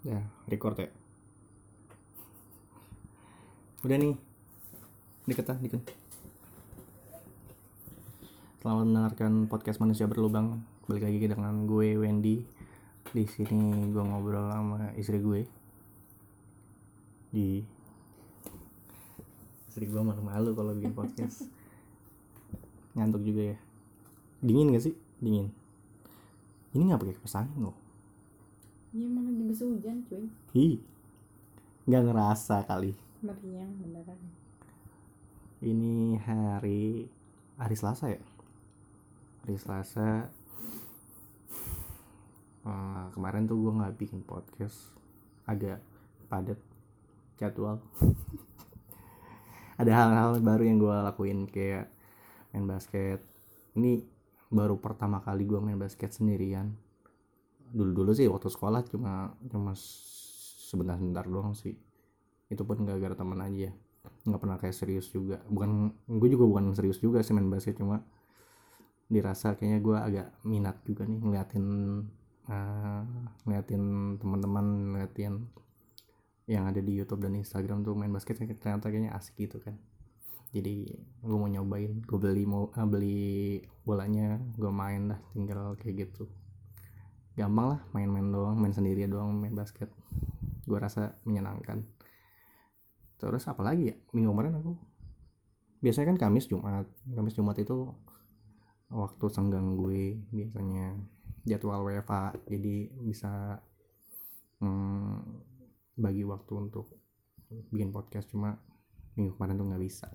Ya, record ya. Udah nih. Deket ah, dikit. Selamat mendengarkan podcast Manusia Berlubang. Balik lagi dengan gue Wendy. Di sini gue ngobrol sama istri gue. Di istri gue malu-malu kalau bikin podcast. Ngantuk juga ya. Dingin gak sih? Dingin. Ini nggak pakai kipas angin loh. Ya emang lagi bisa hujan cuy Hi. Nggak ngerasa kali. Meriang beneran Ini hari hari Selasa ya. Hari Selasa. Eh, kemarin tuh gue nggak bikin podcast, agak padat jadwal. Ada hal-hal baru yang gue lakuin kayak main basket. Ini baru pertama kali gue main basket sendirian. Dulu-dulu sih waktu sekolah cuma cuma sebentar-sebentar doang sih. Itu pun gak gara teman aja. Nggak pernah kayak serius juga. Bukan gue juga bukan serius juga sih main basket cuma dirasa kayaknya gue agak minat juga nih ngeliatin eh, ngeliatin teman-teman ngeliatin yang ada di YouTube dan Instagram tuh main basket ternyata kayaknya asik gitu kan. Jadi gue mau nyobain gue beli mau eh, beli bolanya gue main dah tinggal kayak gitu gampang lah main-main doang main sendiri doang main basket. Gue rasa menyenangkan. Terus apa lagi ya? Minggu kemarin aku biasanya kan Kamis Jumat. Kamis Jumat itu waktu senggang gue biasanya jadwal WFA jadi bisa hmm, bagi waktu untuk bikin podcast. Cuma minggu kemarin tuh nggak bisa.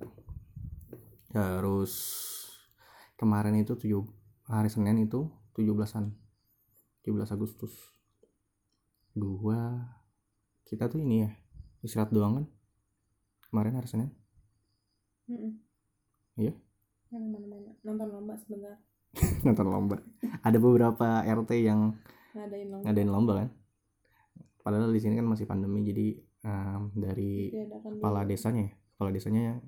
Terus kemarin itu tujuh hari Senin itu 17-an 17 Agustus. Gua kita tuh ini ya istirahat doang kan? Kemarin hari Senin. Iya? Nonton lomba sebentar. Nonton lomba. Ada beberapa RT yang ngadain lomba. ngadain lomba kan? Padahal di sini kan masih pandemi jadi em, dari diadakan kepala dulu. desanya ya. Kepala desanya yang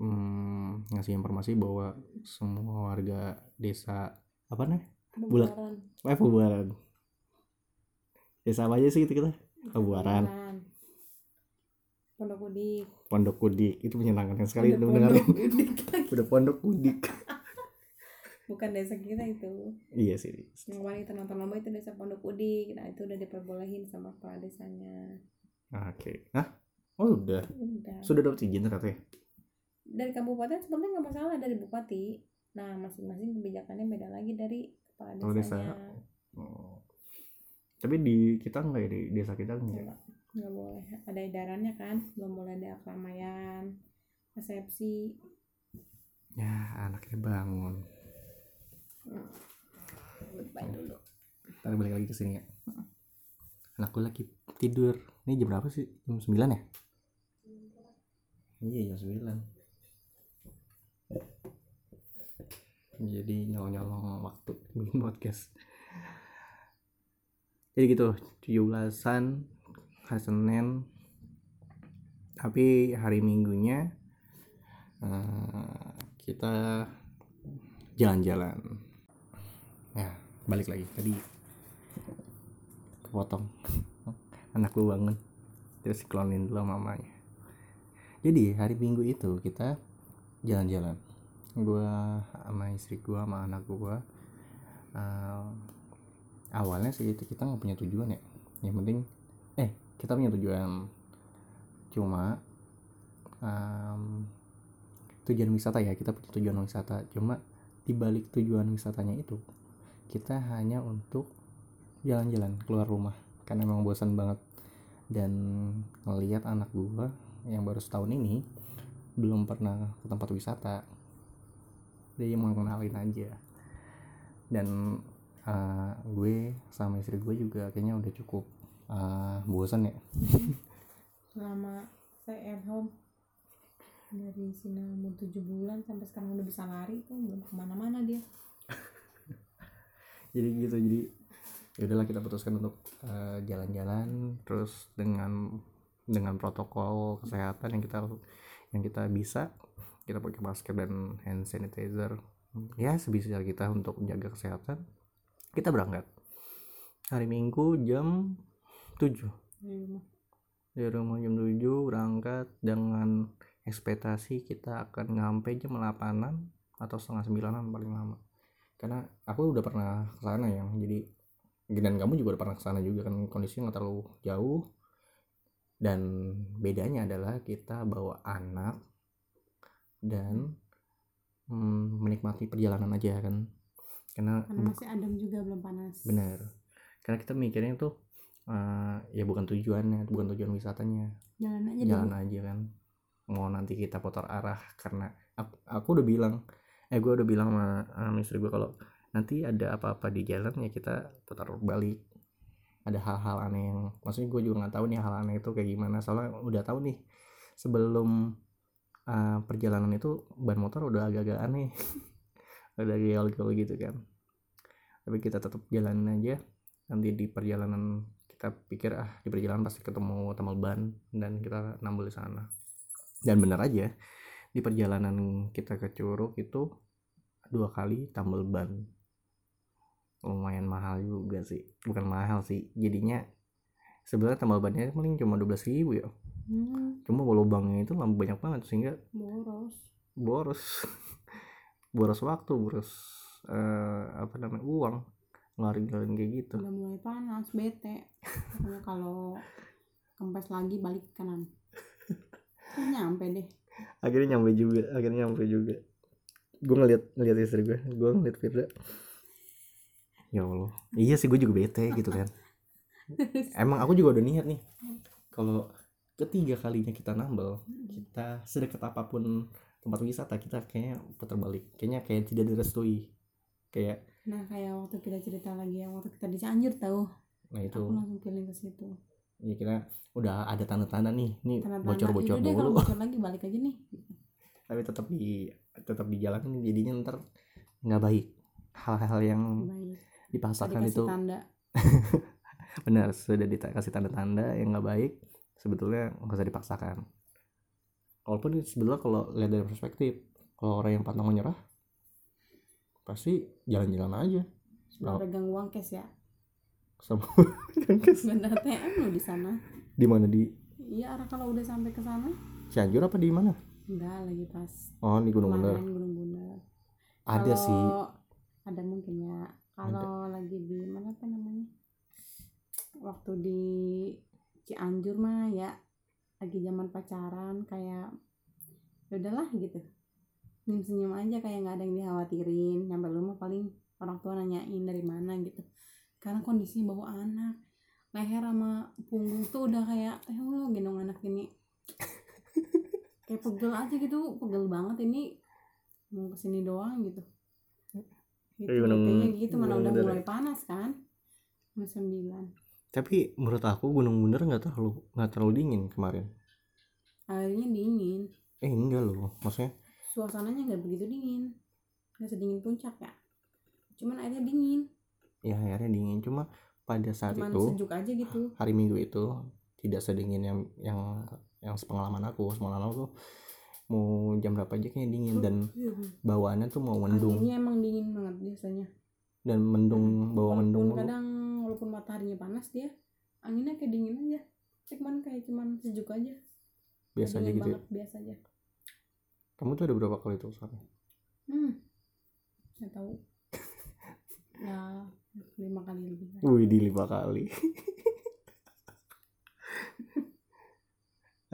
mm, ngasih informasi bahwa semua warga desa apa nih Pembuaran. eh Pembuaran desa apa aja sih itu kita. Pembuaran. Pondok Udik. Pondok Kudik itu menyenangkan sekali Pondok Udik. Udah Pondok Kudik bukan desa kita itu. Iya sih yang kemarin kita nonton lomba itu desa Pondok Udik. Nah itu udah diperbolehin sama kepala desanya. Oke. Hah? oh udah. Udah. Sudah dapat izin ternyata ya? Dari kabupaten sebenarnya nggak masalah dari bupati. Nah masing-masing kebijakannya beda lagi dari kepala Oh, desa. desanya Oh. Tapi di kita enggak ya di desa kita enggak. Enggak, nggak boleh ada edarannya kan belum boleh ada keramaian resepsi Ya, anaknya bangun. goodbye dulu Ntar balik lagi ke sini ya. Anakku lagi tidur. Ini jam berapa sih? Jam 9 ya? Iya, jam 9. Jadi nyolong-nyolong waktu bikin podcast. Jadi gitu, 17-an hari Senin. Tapi hari Minggunya eh, kita jalan-jalan. Ya, balik lagi tadi kepotong anak lu bangun terus klonin dulu mamanya jadi hari minggu itu kita jalan-jalan gua sama istri gua sama anak gua eh, awalnya sih kita nggak punya tujuan ya. Yang penting eh kita punya tujuan. Cuma em, tujuan wisata ya kita punya tujuan wisata. Cuma di balik tujuan wisatanya itu kita hanya untuk jalan-jalan keluar rumah. Karena memang bosan banget. Dan ngelihat anak gua yang baru setahun ini belum pernah ke tempat wisata dia mau kenalin aja. Dan eh, gue sama istri gue juga kayaknya udah cukup eh, bosan ya. Selama stay at home dari sini umur 7 bulan sampai sekarang udah bisa lari tuh belum ke mana-mana dia. Jadi gitu jadi ya udahlah kita putuskan untuk eh, jalan-jalan terus dengan dengan protokol kesehatan yang kita yang kita bisa kita pakai masker dan hand sanitizer. Ya sebisa kita untuk menjaga kesehatan. Kita berangkat. Hari minggu jam tujuh. Dari rumah. Dari rumah jam 7 berangkat dengan ekspektasi kita akan nyampe jam 8an atau setengah sembilanan paling lama. Karena aku udah pernah ke sana ya jadi dan kamu juga udah pernah ke sana juga kan kondisinya nggak terlalu jauh. Dan bedanya adalah kita bawa anak dan hmm, menikmati perjalanan aja kan. Karena karena masih adem juga belum panas. Benar karena kita mikirnya tuh eh, ya bukan tujuannya bukan tujuan wisatanya. Jalan aja jalan dulu. aja kan. Mau nanti kita putar arah karena aku, aku udah bilang eh gue udah bilang sama, sama istri gue kalau nanti ada apa-apa di jalan ya kita putar balik. Ada hal-hal aneh yang maksudnya gue juga nggak tahu nih hal aneh itu kayak gimana. Soalnya udah tahu nih sebelum uh, perjalanan itu ban motor udah agak-agak aneh. Udah geol-geol gitu kan. Tapi kita tetap jalanin aja. Nanti di perjalanan kita pikir ah di perjalanan pasti ketemu tambal ban dan kita nambel di sana. Dan benar aja di perjalanan kita ke Curug itu dua kali tambal ban. Lumayan mahal juga sih. Bukan mahal sih jadinya sebenarnya tambal bannya paling cuma 12.000 ribu ya hmm, cuma lubangnya itu lampu banyak banget sehingga boros. boros. Boros waktu boros eh, apa namanya uang ngeluarin-ngeluarin kayak gitu. Udah mulai panas bete. Kalau kempes lagi balik kanan. Terus nyampe deh? Akhirnya nyampe juga akhirnya nyampe juga. Gue ngeliat ngeliat istri gue gue ngeliat Firda. Ya Allah. Iya sih gue juga bete gitu kan. Emang aku juga udah niat nih. Kalau ketiga kalinya kita nambel kita sedekat apa pun tempat wisata kita kayaknya putar balik. Kayaknya kayak tidak direstui. Kayak nah kayak waktu kita cerita lagi yang waktu kita di Cianjur tahu. Nah itu. Aku langsung feeling ke situ. Ya kita udah ada tanda-tanda nih. Nih bocor-bocor "Yaudah deh, kalau dulu bocor lagi balik aja nih. Tapi tetap di tetap di jalan jadinya ntar nggak baik. Hal-hal yang baik. dipaksakan Tadi itu. tanda. Benar sudah dikasih tanda-tanda yang nggak baik sebetulnya nggak usah dipaksakan. Walaupun sebetulnya kalau lihat dari perspektif kalau orang yang pantang menyerah pasti jalan-jalan aja. Sudah pegang uang cash ya. sama bener TM lo di sana. Di mana di? Iya arah kalau udah sampai ke sana. Cianjur apa di mana? Enggak lagi pas oh di Gunung kemarin Gunung Bundar. Ada Kalau- sih. Ada mungkin ya. Kalau lagi di mana apa namanya? Waktu di Cianjur mah ya lagi zaman pacaran kayak ya udahlah gitu. Senyum senyum aja kayak nggak ada yang dikhawatirin. Sampai rumah paling orang tua nanyain dari mana gitu. Karena kondisinya bawa anak leher sama punggung tuh udah kayak eh lo gendong anak ini. Kayak pegel aja gitu pegel banget ini. Mau ke sini doang gitu. Gitu Iya, betenya gitu mana Gunung udah mulai panas kan. Jam sembilan tapi menurut aku Gunung Bundar nggak terlalu nggak terlalu dingin kemarin. Airnya dingin. Eh enggak loh maksudnya? Suasananya nggak begitu dingin. Nggak sedingin puncak ya. Cuman airnya dingin. Ya akhirnya dingin. Cuma pada saat cuman itu sejuk aja gitu. hari Minggu itu tidak sedingin yang yang yang sepengalaman aku sepengalaman aku mau jam berapa aja kayaknya dingin. Dan bawaannya tuh mau mendung. Anginnya emang dingin banget biasanya. Dan mendung bawa mendung. kadang walaupun mataharinya panas dia anginnya kayak dingin aja. Cuman kayak cuman sejuk aja. Biasa aja gitu ya. banget, biasa aja. Kamu tuh ada berapa kali tuh sana hmm. Nggak tahu. Ya lima kali lebih wih di lima kali.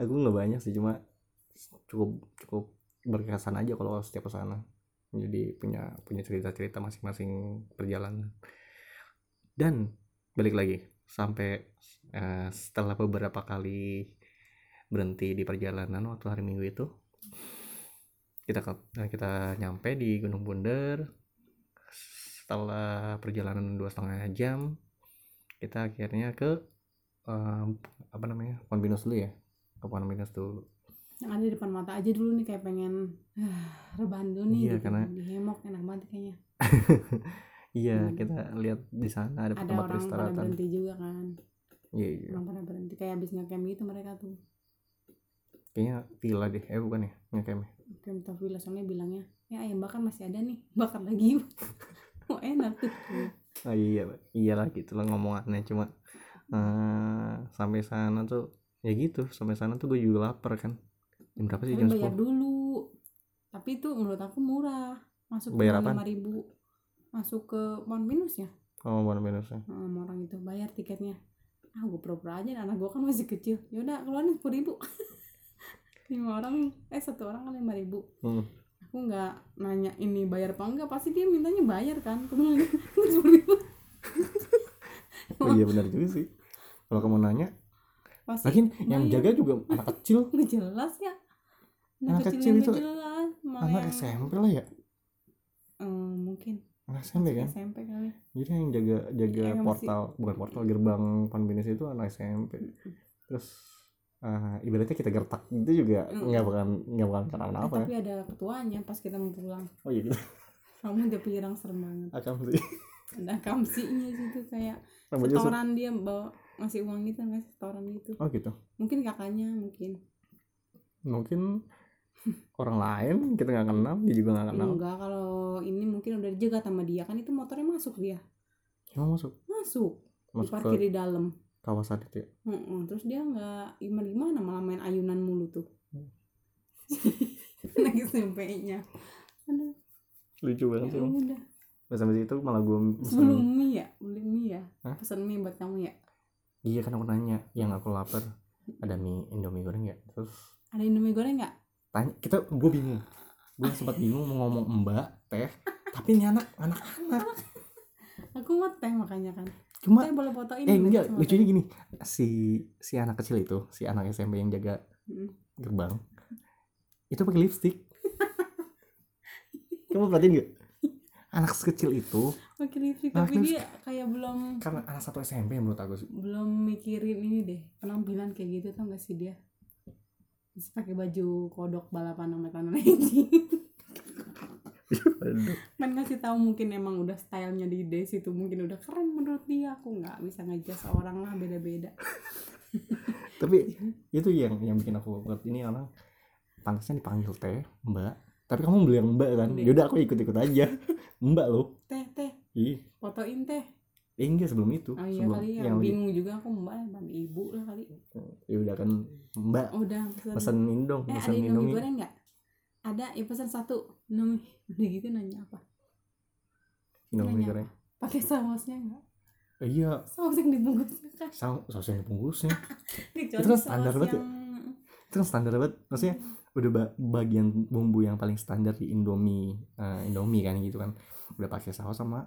Aku nggak banyak sih cuma cukup cukup berkesan aja kalau setiap ke sana. Jadi punya punya cerita cerita masing-masing perjalanan. Dan balik lagi. Sampai eh, setelah beberapa kali berhenti di perjalanan waktu hari minggu itu kita ke- kita nyampe di Gunung Bundar setelah perjalanan dua setengah jam kita akhirnya ke eh, apa namanya Pohon Pinus dulu ya? Ke Pohon Pinus dulu. Yang ada di depan mata aja dulu nih kayak pengen ah, rebahan dulu nih Iya, gitu. karena- di hemok enak banget kayaknya iya Hmm. kita lihat di sana ada, ada tempat orang pada berhenti juga kan? Iya iya. Orang pada berhenti kayak abis ngecamp gitu mereka tuh. Kayaknya villa deh. Eh bukan ya ngecamp camp villa soalnya bilangnya ya ayam bakar masih ada nih bakar lagi. Oh enak tuh. Oh iya iyalah gitu lah ngomongannya. Cuma Eh, sampai sana tuh ya gitu. Sampai sana tuh gue juga lapar kan. Jam berapa sih? Tapi jam bayar 10 dulu. Tapi itu menurut aku murah. Masuk Bayar cuma apaan? 5000 masuk ke Mount Venus ya? Oh mana minusnya Heeh, sama orang itu bayar tiketnya. Ah gue pura-pura aja anak gue kan masih kecil. Yaudah keluarin sepuluh ribu. Lima orang eh satu orang kan lima ribu. Hmm. aku nggak nanya ini bayar apa enggak pasti dia mintanya bayar kan. Aku bilang sepuluh ribu. Oh iya benar juga sih. Kalau kamu nanya pasti lagian yang bayar. jaga juga anak kecil. Nggak jelas ya. Anak kecil yang itu jelas anak SMP lah ya. Eh, mungkin anak SMP kan? SMP kali. Jadi yang jaga jaga masih- portal bukan portal gerbang Panbinis itu anak SMP terus eh, ibaratnya kita gertak itu juga nggak bakalan nggak bakalan Eh, kenapa-napa tapi ada ketuanya pas kita mau pulang. Oh iya. Gitu kamu udah pirang serem banget. Akan sih. Ada kamsinya situ kayak rambutnya se- setoran dia bawa ngasih uang gitu ngasih setoran gitu. Oh gitu. Mungkin kakaknya mungkin. Mungkin orang lain kita nggak kenal dia juga nggak kenal. Enggak kalau ini mungkin udah dijaga sama dia kan itu motornya masuk dia. Emang masuk? Masuk. Masuk parkir ke di dalam. kawasan itu ya? Heeh, terus dia nggak gimana gimana malah main ayunan mulu tuh. Hmm. SMP-nya aduh. Lucu banget ya sih Pas sampai situ malah gue sebelum mie ya? Beli mie ya? Hah? pesan mie buat kamu ya? Iya kan aku nanya. Yang aku lapar ada mie indomie goreng ya? Terus? Ada indomie goreng nggak tanya kita gue bingung. Gue sempat bingung mau ngomong mbak teh. Tapi ini anak anak anak aku mau teh makanya kan. Cuma teh boleh fotoin eh nggak enggak lucunya gini. Si si anak kecil itu si anak SMP yang jaga gerbang itu pakai lipstick. Kamu perhatiin gak anak sekecil itu pakai lipstick tapi dia kayak belum karena anak satu SMP menurut aku sih. belum mikirin ini deh penampilan kayak gitu tau gak sih dia Terus pakai baju kodok balapan sama anjing Aduh. kan ngasih tahu mungkin emang udah stylenya di Des itu mungkin udah keren menurut dia. Aku nggak bisa ngejas orang lah beda-beda. Tapi itu yang yang bikin aku buat ini orang pantasnya dipanggil teh mbak. Tapi kamu bilang mbak kan? Yaudah aku ikut ikut aja. Mbak lo teh teh. Ih. Fotoin teh eh, enggak sebelum itu. Oh iya sebelum kali ya yang lagi bingung juga aku mbak mbak ibu lah kali. Ya udah kan mbak udah pesan, pesan ini dong eh ada pesan indomie. goreng nggak? Ada ya pesan satu indomie. Udah gitu nanya apa? Indomie goreng. pakai sausnya nggak? Eh, iya. Saus yang dibungkusnya kan? Saus saus yang dibungkusnya. Kecuali kan standar banget ya? yang- itu kan standar banget. Maksudnya udah ba- bagian bumbu yang paling standar di indomie eh, indomie kan gitu kan. Udah pakai saus sama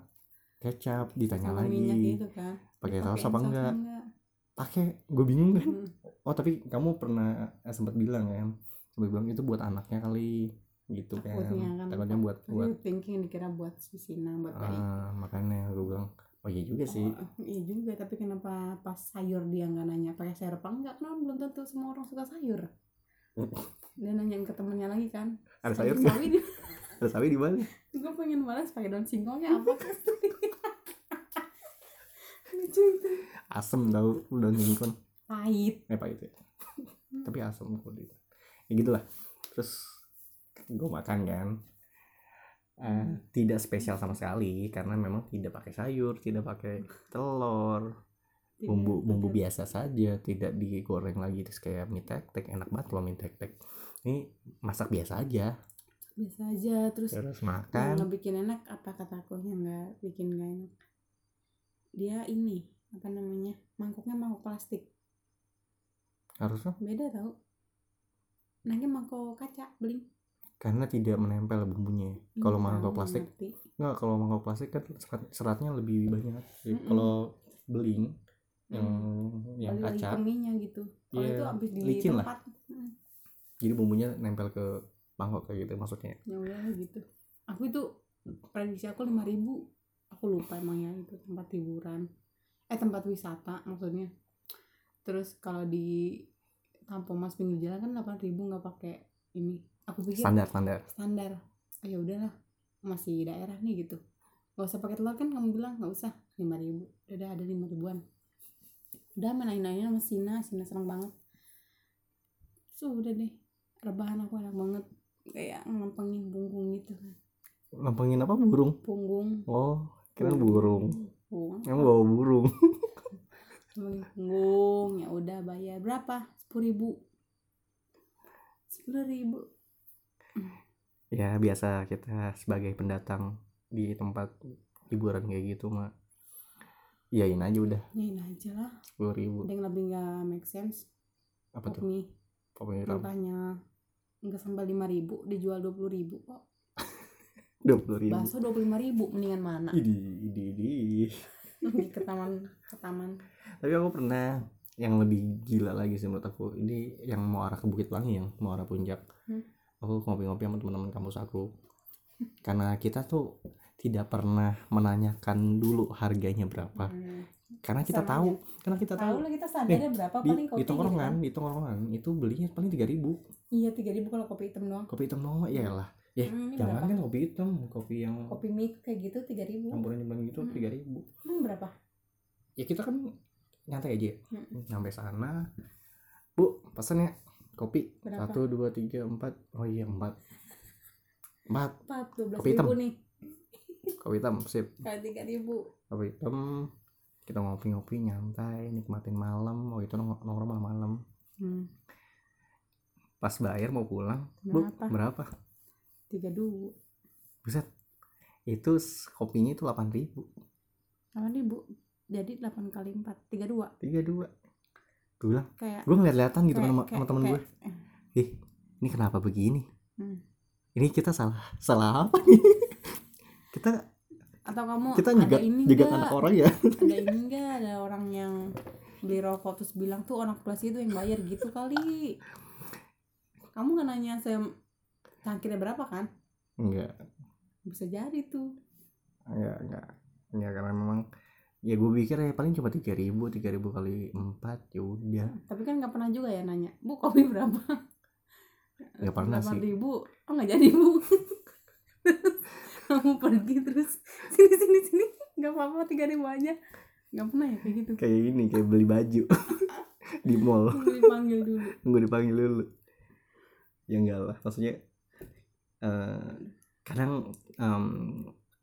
kecap ditanya sama minyak lagi gitu kan. Pakai saus apa enggak? pakai gue bingung kan. Hmm. oh tapi kamu pernah eh, sempat bilang kan sempat bilang itu buat anaknya kali gitu kan Takutnya kan, takutnya buat buat thinking dikira buat si Sina buat bayi. Ah, makanya gue bilang oh iya juga sih. Oh, iya juga tapi kenapa pas sayur dia nggak nanya pakai sayur apa enggak? Kan belum tentu semua orang suka sayur. Dia nanyain ke temennya lagi kan. Ada sayur sawi di ada sawi di mana? Gue pengen balas pakai daun singkongnya apa asem tau udah singkong pahit. Eh pak itu ya. tapi asem kok ya gitulah. Terus gue makan kan. Eh, tidak spesial sama sekali karena memang tidak pakai sayur tidak pakai telur. Bumbu bumbu biasa saja tidak digoreng lagi terus kayak mie tek tek enak banget loh mie tek tek ini masak biasa aja. Biasa aja terus terus yang makan. nggak bikin enak apa kata aku yang nggak bikin nggak enak dia ini apa namanya mangkoknya mangkok plastik. Harusnya. Beda tau. Nanya mangkok kaca beling. Karena tidak menempel bumbunya. Kalau Nggak mangkok tahu, plastik ngerti. nggak kalau mangkok plastik kan serat- seratnya lebih banyak. Kalau beling yang Mm. yang lagi kaca ke mie-nya gitu. Kalau Iya, itu abis di licin lah. tempat. Mm, jadi bumbunya nempel ke mangkok kayak gitu maksudnya. Ya udah gitu. Aku itu prediksi aku lima ribu aku lupa emangnya itu tempat hiburan. Eh tempat wisata maksudnya. Terus kalau di Kampung Mas pinggir jalan kan delapan ribu nggak pakai ini. Aku pikir standar standar. Standar. Oh, ya udahlah. Masih daerah nih gitu. Nggak usah pakai telur kan kamu bilang nggak usah. lima ribu. Udah ada lima ribuan. Udah main nanya sama Sina. Sina seneng banget. Sudah deh. Rebahan aku enak banget. Kayak ngempengin punggung gitu kan. Ngempengin apa? Burung punggung. Oh kira burung. Kamu bawa burung. Punggung ya udah bayar berapa? Sepuluh ribu. Sepuluh ribu. Ya biasa kita sebagai pendatang di tempat hiburan kayak gitu mah iyain aja udah. Nyain aja lah. Sepuluh ribu. Ada yang lebih nggak make sense? Apa tuh? Mie hitam makanya nggak sampai lima ribu dijual dua puluh ribu kok dua puluh ribu. Bakso dua puluh lima ribu mendingan mana? Idi idi idi. Di ke taman ke taman tapi aku pernah yang lebih gila lagi sih menurut aku ini yang mau arah ke Bukit Pelangi yang mau arah puncak. Hmm. aku ngopi-ngopi sama teman-teman kampus aku. Karena kita tuh tidak pernah menanyakan dulu harganya berapa. Hmm. karena kita Sama tahu karena kita tahu. Tahu lah kita sadarnya berapa di, paling kopi di gitu tongkrongan kan. di tongkrongan itu belinya paling tiga ribu. Iya tiga ribu kalau kopi hitam doang. Kopi hitam doang ya lah ya Hmm, jangan berapa? kan kopi hitam kopi yang kopi mie kayak gitu tiga ribu campuran campuran gitu Hmm. tiga ribu hmm, berapa ya kita kan nyantai aja ya. Hmm. nyampe sana bu pesan ya kopi Berapa? satu dua tiga empat oh iya empat empat empat dua belas Kopi hitam. ribu nih kopi hitam sip tiga ribu kopi hitam kita ngopi-ngopi nyantai nikmatin malam oh itu nong- nongkrong malam-malam hmm. pas bayar mau pulang bu Berapa? Berapa tiga dua. Buset. Itu kopinya itu delapan ribu. delapan ribu. Jadi delapan kali empat tiga dua. tiga dua. Gue bilang kayak gue ngeliat-liatan gitu kayak- sama, sama temen gue kayak- ih ini kenapa begini? Hmm. ini kita salah salah apa nih? Kita atau kamu kita juga ini juga anak orang ya. Ada ini enggak ada orang yang beli rokok terus bilang tuh anak plus itu yang bayar gitu kali. Kamu nggak nanya saya tangkirnya berapa kan? Enggak. Bisa jadi tuh. Enggak enggak. Enggak karena memang ya gue pikir ya paling cuma tiga ribu tiga ribu kali empat ya udah. Tapi kan nggak pernah juga ya nanya bu kopi berapa? Nggak pernah sih. ribu. Oh nggak jadi bu. Kamu pergi terus. Sini sini sini. Nggak apa-apa tiga ribu aja. Nggak pernah ya kayak gitu. Kayak ini kayak beli baju. Di mall. Tunggu dipanggil dulu. Nunggu dipanggil dulu. Ya enggak lah maksudnya eh, kadang em,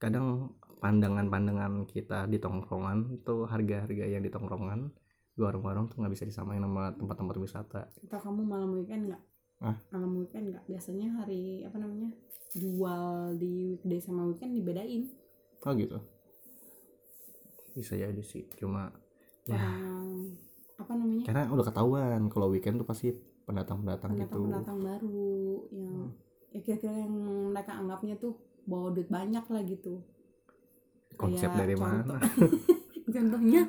kadang pandangan-pandangan kita di tongkrongan tuh harga-harga yang di tongkrongan di warung-warung tuh nggak bisa disamain sama tempat-tempat wisata. Atau kamu malam weekend nggak? Ah. malam weekend nggak? Biasanya hari apa namanya jual di weekday sama weekend dibedain. Oh gitu? Bisa jadi sih cuma ya. Orang apa namanya? Karena udah ketahuan kalau weekend tuh pasti pendatang-pendatang gitu. Pendatang-pendatang baru yang Hmm. Ya kira-kira yang mereka anggapnya tuh bawa duit banyak lah gitu. Konsep Kayak dari contoh. mana? Contohnya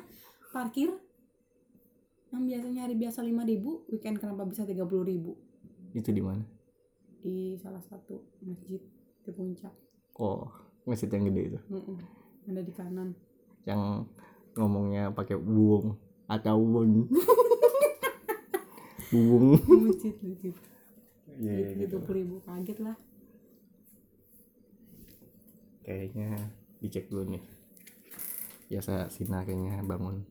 parkir yang biasanya hari biasa 5000 ribu weekend kenapa bisa 30.000 ribu? Itu di mana? Di salah satu masjid di puncak. Oh masjid yang gede itu? Mm-mm. ada di kanan. Yang ngomongnya pakai buung atau buung buung masjid masjid Iya, gitu dua ribu kaget lah. Kayaknya dicek dulu nih. Biasa Sina kayaknya bangun.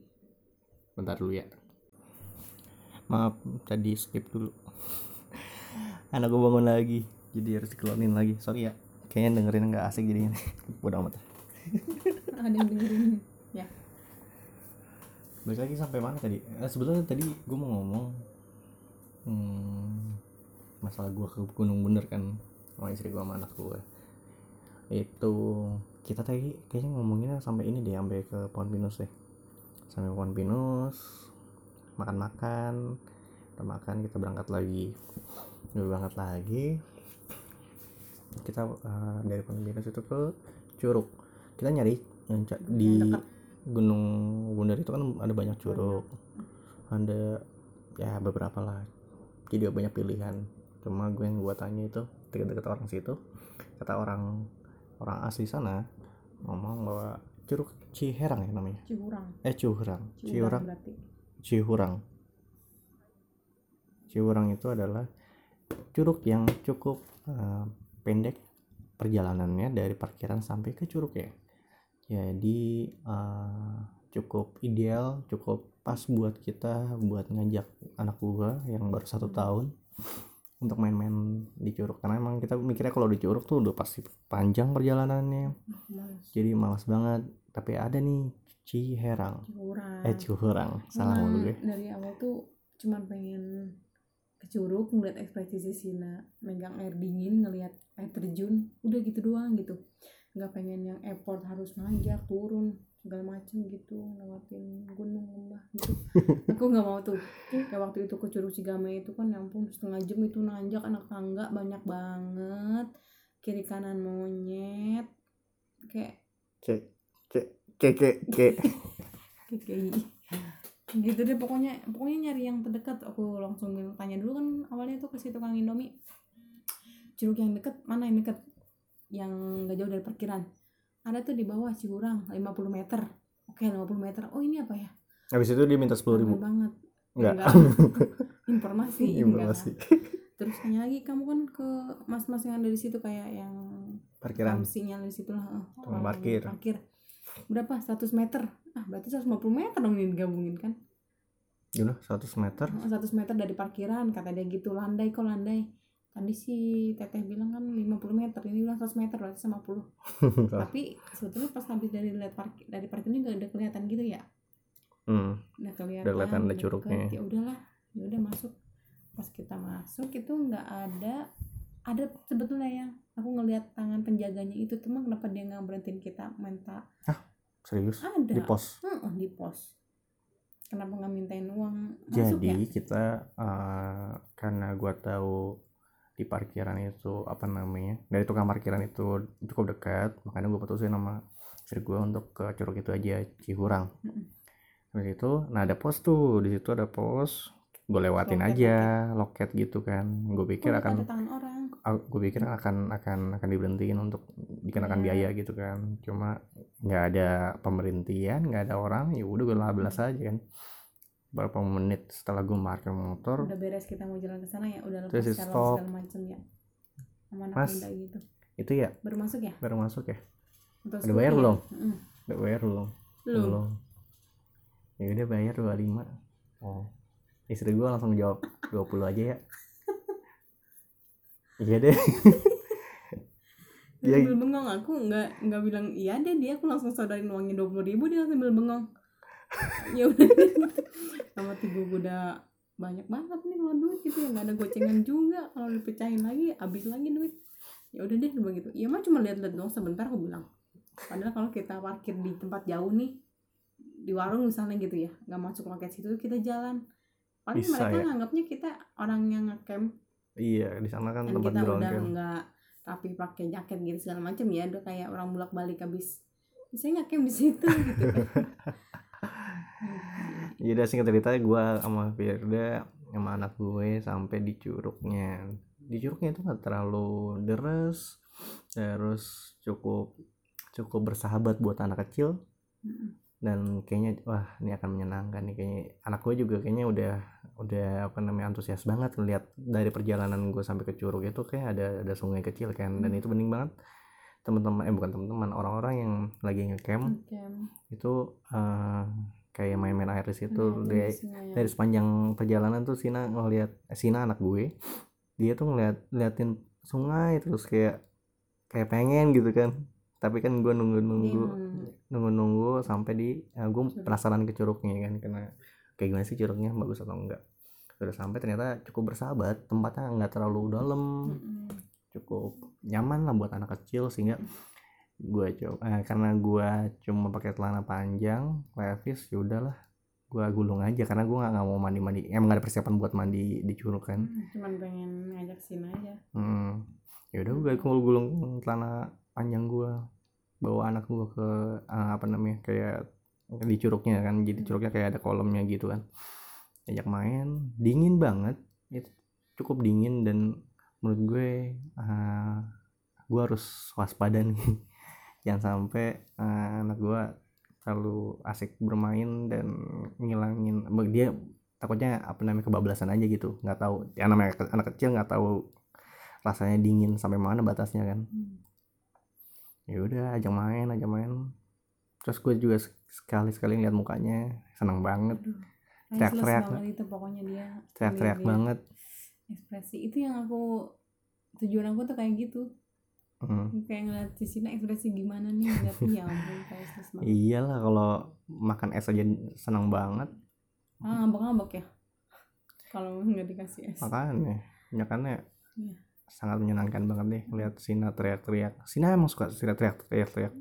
Bentar dulu ya. Maaf tadi skip dulu. Anak gue bangun lagi jadi harus dikeluarin lagi. Sorry ya kayaknya dengerin nggak asik jadi bodo amat. Ada yang dengerin ya. Balik lagi sampai mana tadi? Eh, sebetulnya tadi gue mau ngomong hmm, masalah gue ke gunung bener kan sama istri gue sama anak gue itu kita tadi kayaknya ngomonginnya sampai ini deh sampai ke pohon pinus deh. Sampai pohon pinus makan-makan kita makan kita berangkat lagi. Udah berangkat lagi kita eh, dari pohon pinus itu ke curug. Kita nyari yang di. Gunung Bundar itu kan ada banyak curug. Ada ya beberapa lah. Jadi banyak pilihan cuma gue yang gue tanya itu dekat-dekat orang situ. Kata orang orang asli sana ngomong bahwa curug Ciherang ya namanya? Cihurang eh Cihurang Cihurang Cihurang Cihurang itu adalah curug yang cukup eh, pendek perjalanannya dari parkiran sampai ke curug ya. Jadi eh, cukup ideal cukup pas buat kita buat ngajak anak gua yang baru satu tahun untuk main-main di curug. Karena emang kita mikirnya kalau di curug tuh udah pasti panjang perjalanannya. Jadi malas banget. Tapi ada nih Ciherang. Curang eh Curang salah mulu gue. dari awal tuh cuman pengen ke curug ngeliat ekspresi si Sina megang air dingin ngeliat air terjun. Udah gitu doang gitu. Nggak pengen yang effort harus nanjak turun segala macem gitu lewatin gunung lembah gitu. Aku nggak mau tuh. Kayak waktu itu ke curug Cigame itu kan ya ampun setengah jam itu nanjak anak tangga banyak banget. Kiri kanan monyet kayak cek cek cek cek cek. Gitu deh pokoknya pokoknya nyari yang terdekat. Aku langsung tanya dulu kan awalnya tuh ke si tukang indomie. Curug yang deket mana yang deket? Yang gak jauh dari parkiran ada tuh di bawah Cihurang 50 meter. Oke 50 meter. Oh ini apa ya? Habis itu dia minta sepuluh ribu. Banget. Enggak. informasi. Informasi. Terus tanya lagi kamu kan ke mas-mas yang ada di situ kayak yang parkiran. Sinyal di situ lah Tukang orang parkir. parkir. Berapa? 100 meter. Ah berarti 150 meter dong ini digabungin kan? Gimana? 100 meter. 100 meter dari parkiran kata dia gitu. Landai kok landai tadi si teteh bilang kan 50 meter ini bilang 100 meter berarti 50 tapi sebetulnya pas habis dari lihat parkir dari parkir ini gak ada kelihatan gitu ya? Hmm. udah kelihatan Udah kelihatan ada curugnya. ya udahlah ya udah masuk. Pas kita masuk itu nggak ada ada sebetulnya yang aku ngelihat tangan penjaganya itu teman kenapa dia nggak berhentiin kita minta? Serius? Ada. Di pos? Heeh, di pos. Kenapa nggak mintain uang? Masuk jadi ya? kita eh, karena gua tahu di parkiran itu apa namanya dari tukang parkiran itu cukup dekat makanya gue putusin nama istri gue untuk ke curug itu aja Cihurang. Habis itu nah ada pos tuh di situ ada pos gue lewatin Loket, aja loket. gitu kan. Gue pikir Oh, akan gue pikir akan akan akan diberhentiin untuk dikenakan Iya. biaya gitu kan. Cuma nggak ada pemberhentian nggak ada orang ya udah gue lablas Hmm. aja kan beberapa menit setelah gue parkir motor. Udah beres kita mau jalan ke sana ya udah lepas stop. segala macem ya. Sama anak Mas. muda gitu. itu ya? Baru masuk ya? Baru masuk ya? Untuk Udah bayar ya? belum? Mm-mm. udah bayar belum? Belum. Ya udah bayar 25 oh. Istri gue langsung jawab 20 aja ya. Iya deh. Dia sambil bengong aku nggak nggak bilang iya deh dia aku langsung saudarin uangnya dua puluh ribu dia sambil bengong ya udah. Sama tiga gue udah banyak banget nih kalau duit gitu ya. Nggak ada gocengan juga. Kalau dipecahin lagi habis lagi duit. Ya udah deh begitu iya mah cuma lihat-lihat doang. Sebentar aku bilang. Padahal kalau kita parkir di tempat jauh nih di warung misalnya gitu ya nggak masuk loket situ kita jalan. Paling Bisa mereka ya. nganggapnya kita orang yang ngecamp. Iya di sana kan dan tempat kita udah nggak rapi pakai jaket gitu segala macam ya. Udah kayak orang bolak balik habis saya nggak camp di situ? Gitu kan Jadi udah singkat cerita gue sama Firda sama anak gue sampai di curugnya. Di curugnya itu nggak terlalu deres, terus cukup cukup bersahabat buat anak kecil Mm-mm. dan kayaknya wah ini akan menyenangkan nih kayaknya anak gue juga kayaknya udah udah apa namanya antusias banget ngeliat dari perjalanan gue sampai ke curug itu kayak ada ada sungai kecil kan dan Hmm. itu bening banget teman-teman eh bukan teman-teman orang-orang yang lagi ngecamp Camp. itu eh, kayak main-main air di situ. Nah, dari, ya. dari sepanjang perjalanan tuh Sina ngeliat eh, Sina anak gue dia tuh ngeliat liatin sungai terus kayak kayak pengen gitu kan. Tapi kan gue nunggu nunggu emang. nunggu nunggu sampai di eh, gue penasaran ke curugnya kan karena kayak gimana sih curugnya bagus atau enggak. Udah sampai ternyata cukup bersahabat tempatnya nggak terlalu dalam. Cukup nyaman lah buat anak kecil sehingga gue coba eh, karena gue cuma pakai celana panjang levis ya udahlah. Gue gulung aja karena gue nggak mau mandi mandi emang nggak ada persiapan buat mandi di curug kan Mm, cuman pengen ngajak sini aja. Hmm. ya udah gue gulung gulung celana panjang gue bawa anak gue ke eh, apa namanya kayak di curugnya kan jadi curugnya kayak ada kolamnya gitu kan. Ajak main dingin banget. Itu cukup dingin dan menurut gue eh, gue harus waspada nih jangan sampai eh, anak gue terlalu asik bermain dan ngilangin dia takutnya apa namanya kebablasan aja gitu. Nggak tahu ya namanya anak kecil nggak tahu rasanya dingin sampai mana batasnya kan. Hmm. ya udah ajak main ajak main. Terus gue juga sekali sekali lihat mukanya senang banget. Teriak-teriak. itu pokoknya dia teriak-teriak banget. ekspresi. Itu yang aku tujuan aku tuh kayak gitu Hmm. kayak ngeliat si Sina ekspresi gimana nih ngeliat ya ampun kayak iyalah kalau makan es aja senang banget. Ah ngambek-ngambek ya? Kalau nggak dikasih es. Makanya nyakannya Iya. sangat menyenangkan banget deh lihat Sina teriak-teriak. Sina emang suka teriak-teriak. Teriak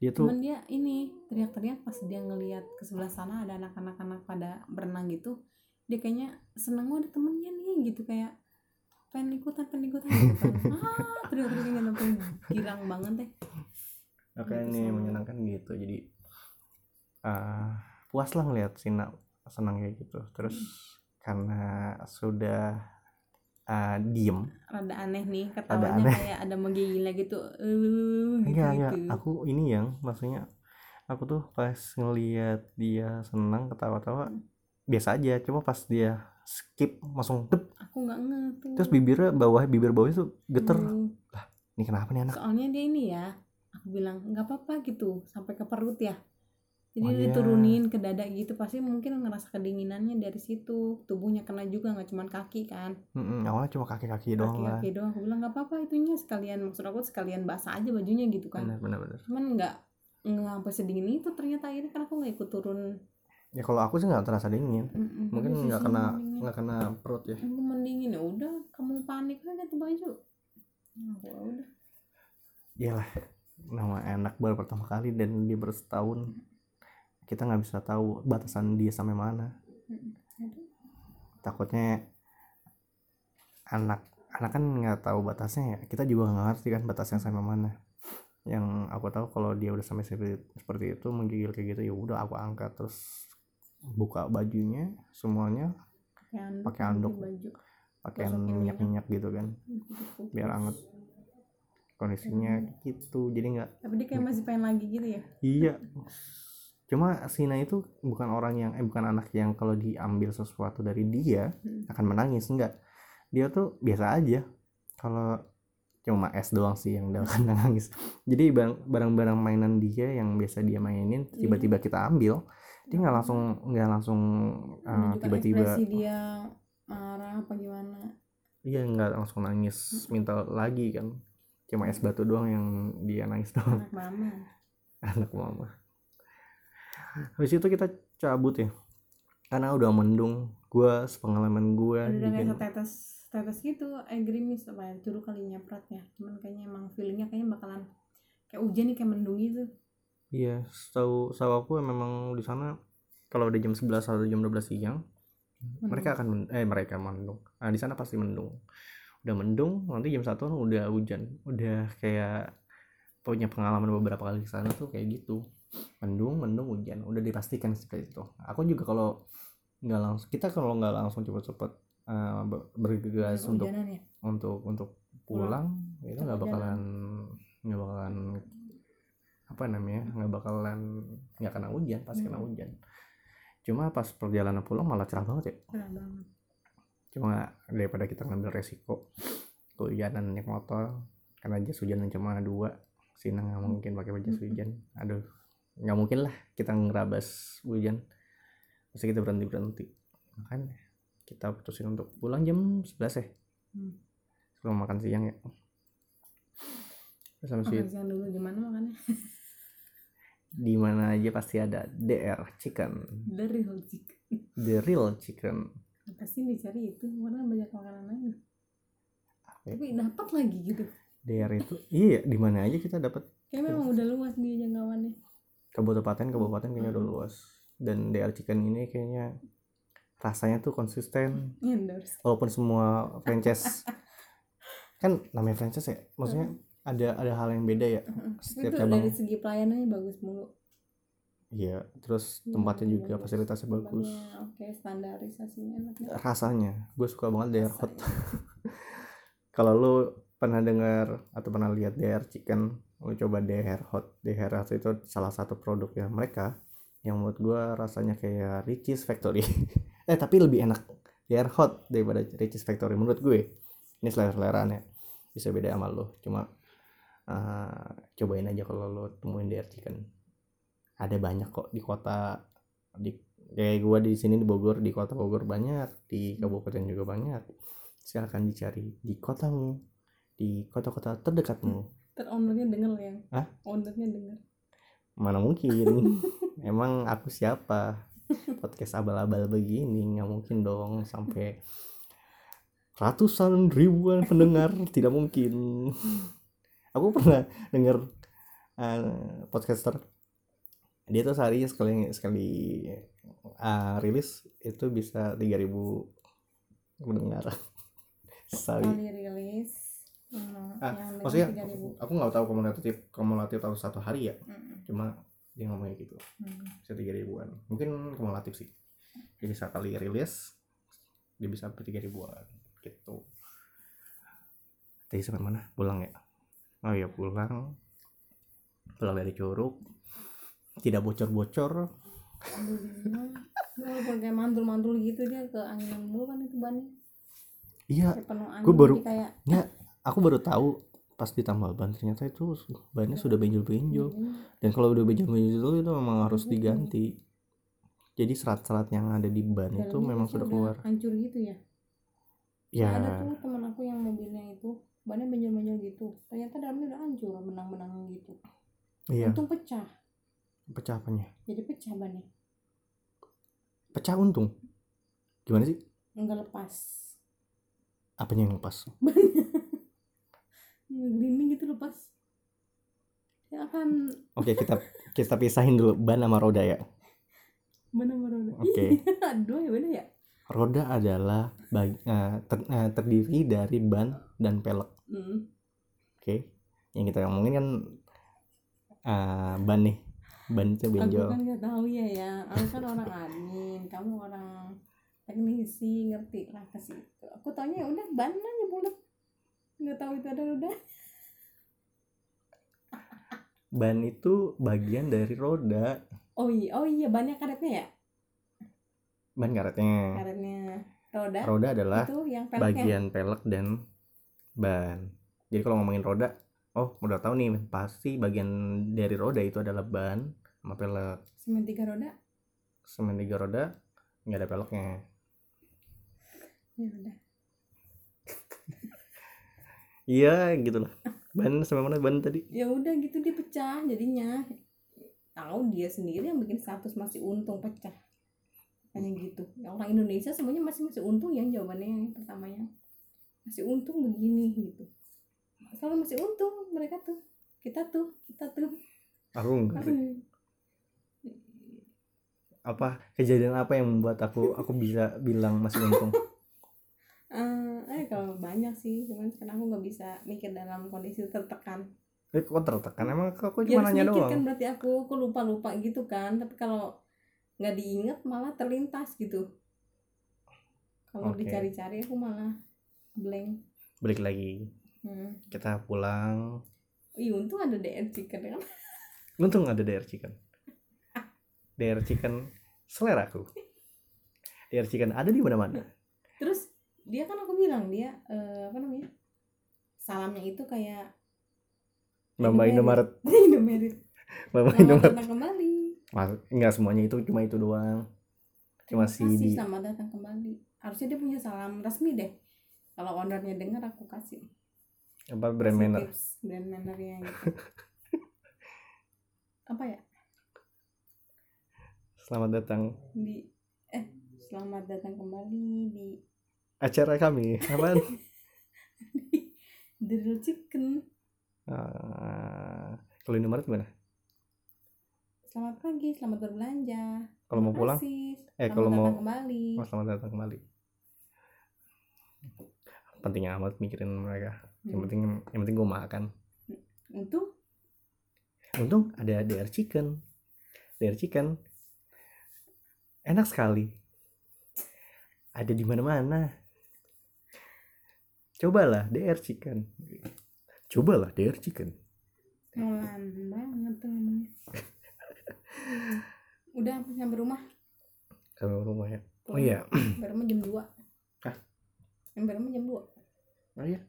dia tuh cuman dia ini teriak-teriak pas dia ngeliat ke sebelah sana ada anak-anak anak pada berenang gitu dia kayaknya seneng "Oh, ada temennya nih gitu kayak pengen ikutan pengen ikutan ah teriak-teriak gitu sampai girang banget deh. Oke Gitu ini sama- menyenangkan gitu. Jadi eh puas lah ngeliat Sina senang kayak gitu. Terus karena sudah eh, diem. Rada aneh nih ketawanya aneh. kayak ada menggigilnya gitu. Eh gitu, enggak. Enggak gitu. aku ini yang maksudnya aku tuh pas ngeliat dia senang ketawa-tawa biasa aja. Cuma pas dia skip langsung dep aku nggak nge tuh terus bibirnya bawah bibir bawahnya tuh geter. Hmm. ini kenapa nih anak? Soalnya dia ini ya aku bilang nggak apa-apa gitu sampai ke perut ya. Jadi Oh, iya. diturunin ke dada gitu pasti mungkin ngerasa kedinginannya dari situ. Tubuhnya kena juga nggak cuma kaki kan. Mm-mm, awalnya cuma kaki-kaki doang lah. kaki-kaki doang. Aku bilang nggak apa-apa itunya sekalian maksud aku sekalian basah aja bajunya gitu kan. Benar benar benar. Cuman nggak nggak sampai sedingin itu ternyata. Akhirnya kan aku nggak ikut turun ya kalau aku sih nggak terasa dingin. Mm-mm. mungkin nggak kena nggak kena perut ya. Aku mendingin ya udah kamu panik aja tuh baju. Nah, "Ya udah. Iyalah nama enak baru pertama kali dan dia baru setahun. Kita nggak bisa tahu batasan dia sampai mana. Takutnya anak anak kan nggak tahu batasnya ya. Kita juga nggak ngerti kan batasnya sampai mana. Yang aku tahu kalau dia udah sampai seperti, seperti itu menggigil kayak gitu ya udah aku angkat. Terus buka bajunya semuanya pakai anduk Pakai minyak. minyak gitu kan biar anget. Kondisinya gitu jadi nggak tapi dia kayak masih pengen lagi gitu ya? Iya. Cuma Sina itu bukan orang yang eh bukan anak yang kalau diambil sesuatu dari dia Hmm. akan menangis enggak dia tuh biasa aja. Kalau cuma es doang sih yang dia akan nangis. Jadi barang-barang mainan dia yang biasa dia mainin tiba-tiba kita ambil dia nggak langsung nggak langsung uh, tiba-tiba dia marah apa gimana? Iya nggak langsung nangis minta lagi kan. Cuma es batu doang yang dia nangis doang. Anak mama. Anak mama. Habis itu kita cabut ya. Karena udah mendung gua sepengalaman gua ada udah kayak bikin setetes tetes gitu air gerimis apa ya curug kali nyepratnya cuman kayaknya emang feelingnya kayaknya bakalan kayak hujan nih kayak mendung gitu iya setahu setahu aku memang di sana kalau udah jam 11 atau jam 12 siang mereka akan men- eh mereka mendung. Nah di sana pasti mendung. Udah mendung nanti jam satu udah hujan. Udah kayak punya pengalaman beberapa kali ke sana tuh kayak gitu. Mendung mendung hujan. Udah dipastikan seperti itu. Aku juga kalau nggak langsung kita kalau nggak langsung cepet-cepet ber- bergegas untuk ya? untuk untuk pulang. itu nggak bakalan nggak bakalan apa namanya nggak bakalan nggak kena hujan pasti kena Hmm. hujan. Cuma pas perjalanan pulang malah cerah banget ya. Cerah banget. Cuma daripada kita ngambil resiko kehujanan naik motor karena jas hujan cuma dua Sina nggak mungkin pakai jas Mm-mm. hujan. Aduh nggak mungkin lah kita ngerabas hujan. Pasti kita berhenti berhenti makanya kita putusin untuk pulang jam 11 ya. Hmm. sebelum makan siang ya. Itu siang dulu gimana makannya di mana aja pasti ada. DR chicken. Dari hojik the real chicken. Pasti dicari itu. Karena banyak makanan lain Apa ya? tapi dapat lagi gitu. DR itu iya di mana aja kita dapat. Kayak memang udah luas dia jangkauannya. Kabupaten kabupaten kayaknya udah Mm. luas. Dan DR chicken ini kayaknya rasanya tuh konsisten. Endorse. Walaupun semua franchise kan namanya franchise ya? Maksudnya ada ada hal yang beda ya? Setiap itu cabang. dari segi pelayanannya bagus mulu. Iya terus Iya, tempatnya juga bagus. fasilitasnya bagus. oke standarisasinya enak ya. rasanya gue suka banget DR hot. Kalau lu pernah dengar atau pernah lihat DR chicken lu coba DR hot DR hot itu salah satu produk yang mereka yang menurut gue rasanya kayak Ricis Factory. Eh tapi lebih enak DR hot daripada Ricis Factory menurut gue. Ini selera seleraan ya bisa beda sama lo cuma eh, cobain aja kalau lo temuin DR chicken ada banyak kok di kota di kayak gue di sini di Bogor di kota Bogor banyak di kabupaten juga banyak. Silahkan dicari di kotamu di kota-kota terdekatmu. Ntar ownernya denger yang Hah? ownernya denger. Mana mungkin? Emang aku siapa? Podcast abal-abal begini nggak mungkin dong sampai ratusan ribuan pendengar tidak mungkin aku pernah denger uh, podcaster dia tuh sehari sekali sekali uh, rilis itu bisa 3000 pendengar. Sekali. Kali rilis hmm, Ah, maksudnya 3.000. aku nggak tahu kumulatif kumulatif tahu satu hari ya. Mm, cuma dia ngomongnya gitu. Bisa tiga ribuan. Mungkin kumulatif sih. Jadi sekali rilis dia bisa sampai tiga ribuan gitu. Tadi sampai mana? Pulang ya oh ya pulang. Pulang dari curug. Tidak bocor-bocor. Walaupun kayak mantul-mantul gitu dia ke anginan mulu kan itu bannya iya angin gua baru- jadi kayak aku baru tahu pas ditambal ban ternyata itu bannya sudah benjol-benjol. Dan kalau udah benjol-benjol itu memang harus Betul. diganti. Jadi serat-serat yang ada di ban itu memang sudah udah keluar. hancur gitu ya? Ya. Ada tuh teman aku yang mobilnya itu bannya benjol-benjol gitu. Ternyata dalamnya udah hancur benang-benang gitu. Iya. Untung pecah. Pecah apanya? Jadi pecah bannya pecah untung? Gimana sih? Enggak lepas. Apanya yang lepas? Glinding gitu lepas. Ya kan. Oke kita kita pisahin dulu ban sama roda ya. Bener bener oke. Aduh ya beda ya. Roda adalah bag- eh, ter- eh, terdiri dari ban dan pelek hmm. oke yang kita ngomongin kan eh, ban nih ban itu aku benjol kan nggak tahu ya ya. Aku kan orang admin kamu orang teknisi ngerti lah ke situ. Aku taunya ya udah ban aja bulat nggak tahu itu ada roda. Ban itu bagian dari roda. Oh iya oh iya bannya karetnya ya? Ban karetnya. Karetnya. Roda? Roda adalah itu yang peleknya? bagian pelek dan ban. Jadi kalau ngomongin roda oh udah tahu nih pasti bagian dari roda itu adalah ban sama pelek. Semen tiga roda? Semen tiga roda nggak ada peleknya. Ya udah. Iya gitu lah ban sampai mana ban tadi? Ya udah gitu dia pecah jadinya. Tahu dia sendiri yang bikin status masih untung pecah. Hanya gitu. Orang Indonesia semuanya masih masih untung yang jawabannya yang pertamanya masih untung begini gitu. Selalu masih untung mereka tuh kita tuh kita tuh. Aku apa kejadian apa yang membuat aku aku bisa bilang masih untung? Eh, eh kalau banyak sih cuman kan aku nggak bisa mikir dalam kondisi tertekan. Eh kok tertekan? Emang aku ya cuma harus nanya doang. kan berarti aku aku lupa lupa gitu kan tapi kalau nggak diinget malah terlintas gitu. Kalau Oke. dicari-cari aku malah blank. Balik lagi. Hmm. kita pulang. Ih, untung ada DR chicken kan untung ada DR chicken. DR chicken selera aku. DR chicken ada di mana-mana. Terus dia kan aku bilang dia eh, apa namanya? Salamnya itu kayak Mbak Indomaret. Indomaret. Selamat Indomaret. kembali. Mas, enggak semuanya itu cuma itu doang. Cuma si selamat datang kembali. Harusnya dia punya salam resmi deh kalau ownernya dengar aku kasih. Apa brand Kasih manner tips brand mannernya gitu. Apa ya? Selamat datang. Di eh selamat datang kembali di acara kami. Apa The Real Chicken. Ah, kalau Indomaret gimana? Selamat pagi selamat berbelanja. Kalau mau pulang? kasih, eh, kalau mau- kembali. Oh, selamat datang kembali penting amat mikirin mereka. Yang Hmm. penting yang penting gue makan. Itu untung ada DR chicken. DR chicken. Enak sekali. Ada di mana-mana. Cobalah DR chicken. Cobalah DR chicken. Banget tuh udah sampai rumah? Sama rumah ya. Oh iya. Sampai rumah jam 2 Hah? Rumah jam 2 oh iya.